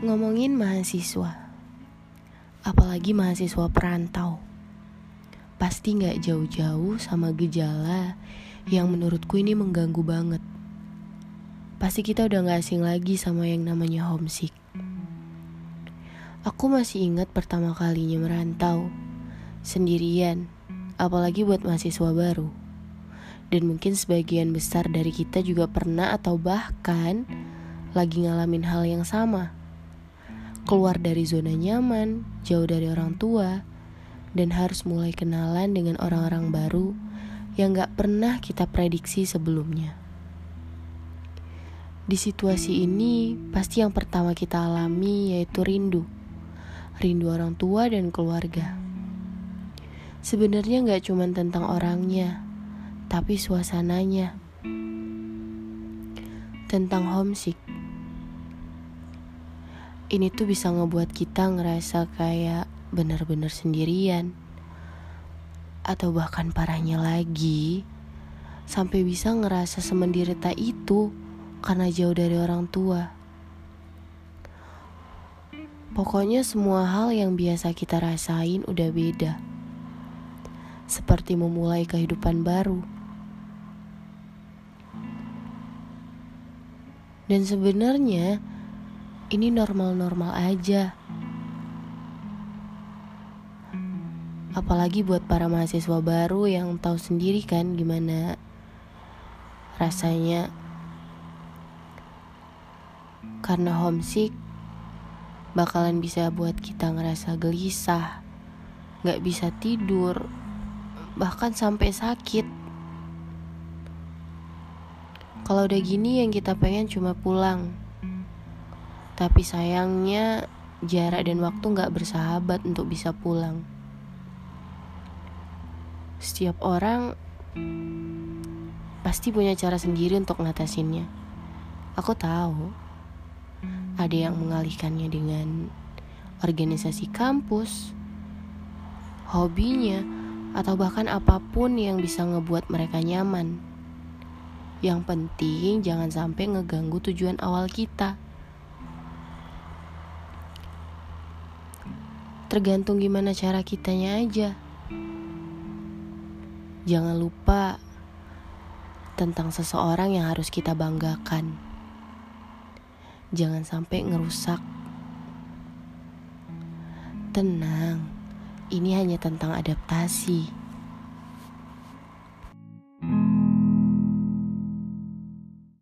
Ngomongin mahasiswa, apalagi mahasiswa perantau, pasti nggak jauh-jauh sama gejala yang menurutku ini mengganggu banget. Pasti kita udah gak asing lagi sama yang namanya homesick. Aku masih ingat pertama kalinya merantau, sendirian, apalagi buat mahasiswa baru. Dan mungkin sebagian besar dari kita juga pernah atau bahkan lagi ngalamin hal yang sama keluar dari zona nyaman, jauh dari orang tua, dan harus mulai kenalan dengan orang-orang baru yang gak pernah kita prediksi sebelumnya. Di situasi ini, pasti yang pertama kita alami yaitu rindu. Rindu orang tua dan keluarga. Sebenarnya gak cuma tentang orangnya, tapi suasananya. Tentang homesick ini tuh bisa ngebuat kita ngerasa kayak benar-benar sendirian. Atau bahkan parahnya lagi, sampai bisa ngerasa semendirita itu karena jauh dari orang tua. Pokoknya semua hal yang biasa kita rasain udah beda. Seperti memulai kehidupan baru. Dan sebenarnya ini normal-normal aja. Apalagi buat para mahasiswa baru yang tahu sendiri kan gimana rasanya karena homesick bakalan bisa buat kita ngerasa gelisah, gak bisa tidur, bahkan sampai sakit. Kalau udah gini yang kita pengen cuma pulang. Tapi sayangnya jarak dan waktu gak bersahabat untuk bisa pulang. Setiap orang pasti punya cara sendiri untuk ngatasinnya. Aku tahu ada yang mengalihkannya dengan organisasi kampus, hobinya, atau bahkan apa pun yang bisa ngebuat mereka nyaman. Yang penting jangan sampai ngeganggu tujuan awal kita. Tergantung gimana cara kitanya aja. Jangan lupa tentang seseorang yang harus kita banggakan. Jangan sampai ngerusak. Tenang, ini hanya tentang adaptasi.